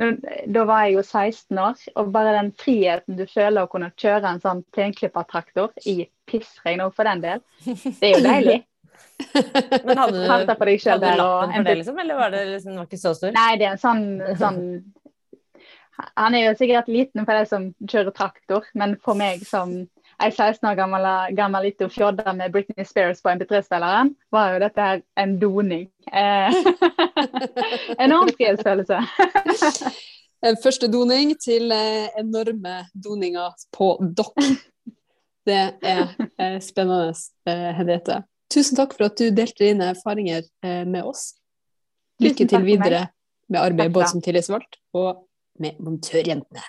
da var jeg jo 16 år, og bare den friheten du føler å kunne kjøre en sånn plenklippertraktor i pissregn òg for den del, det er jo deilig. *laughs* Men hadde du, hadde du lappen for det, liksom, eller var det liksom, var ikke så stor? Nei, det er en sånn, sånn Han er jo sikkert liten for de som kjører traktor, men for meg som jeg 16 år gammel, gammel liten fjodda med Britney Spears på MP3-spilleren, var jo dette her en doning. Eh, *laughs* enorm frihetsfølelse. *laughs* Første doning til eh, enorme doninger på dokk. Det er eh, spennende, Henriette. Tusen takk for at du delte dine erfaringer med oss. Lykke til videre med arbeidet både som tillitsvalgt og med Montørjentene.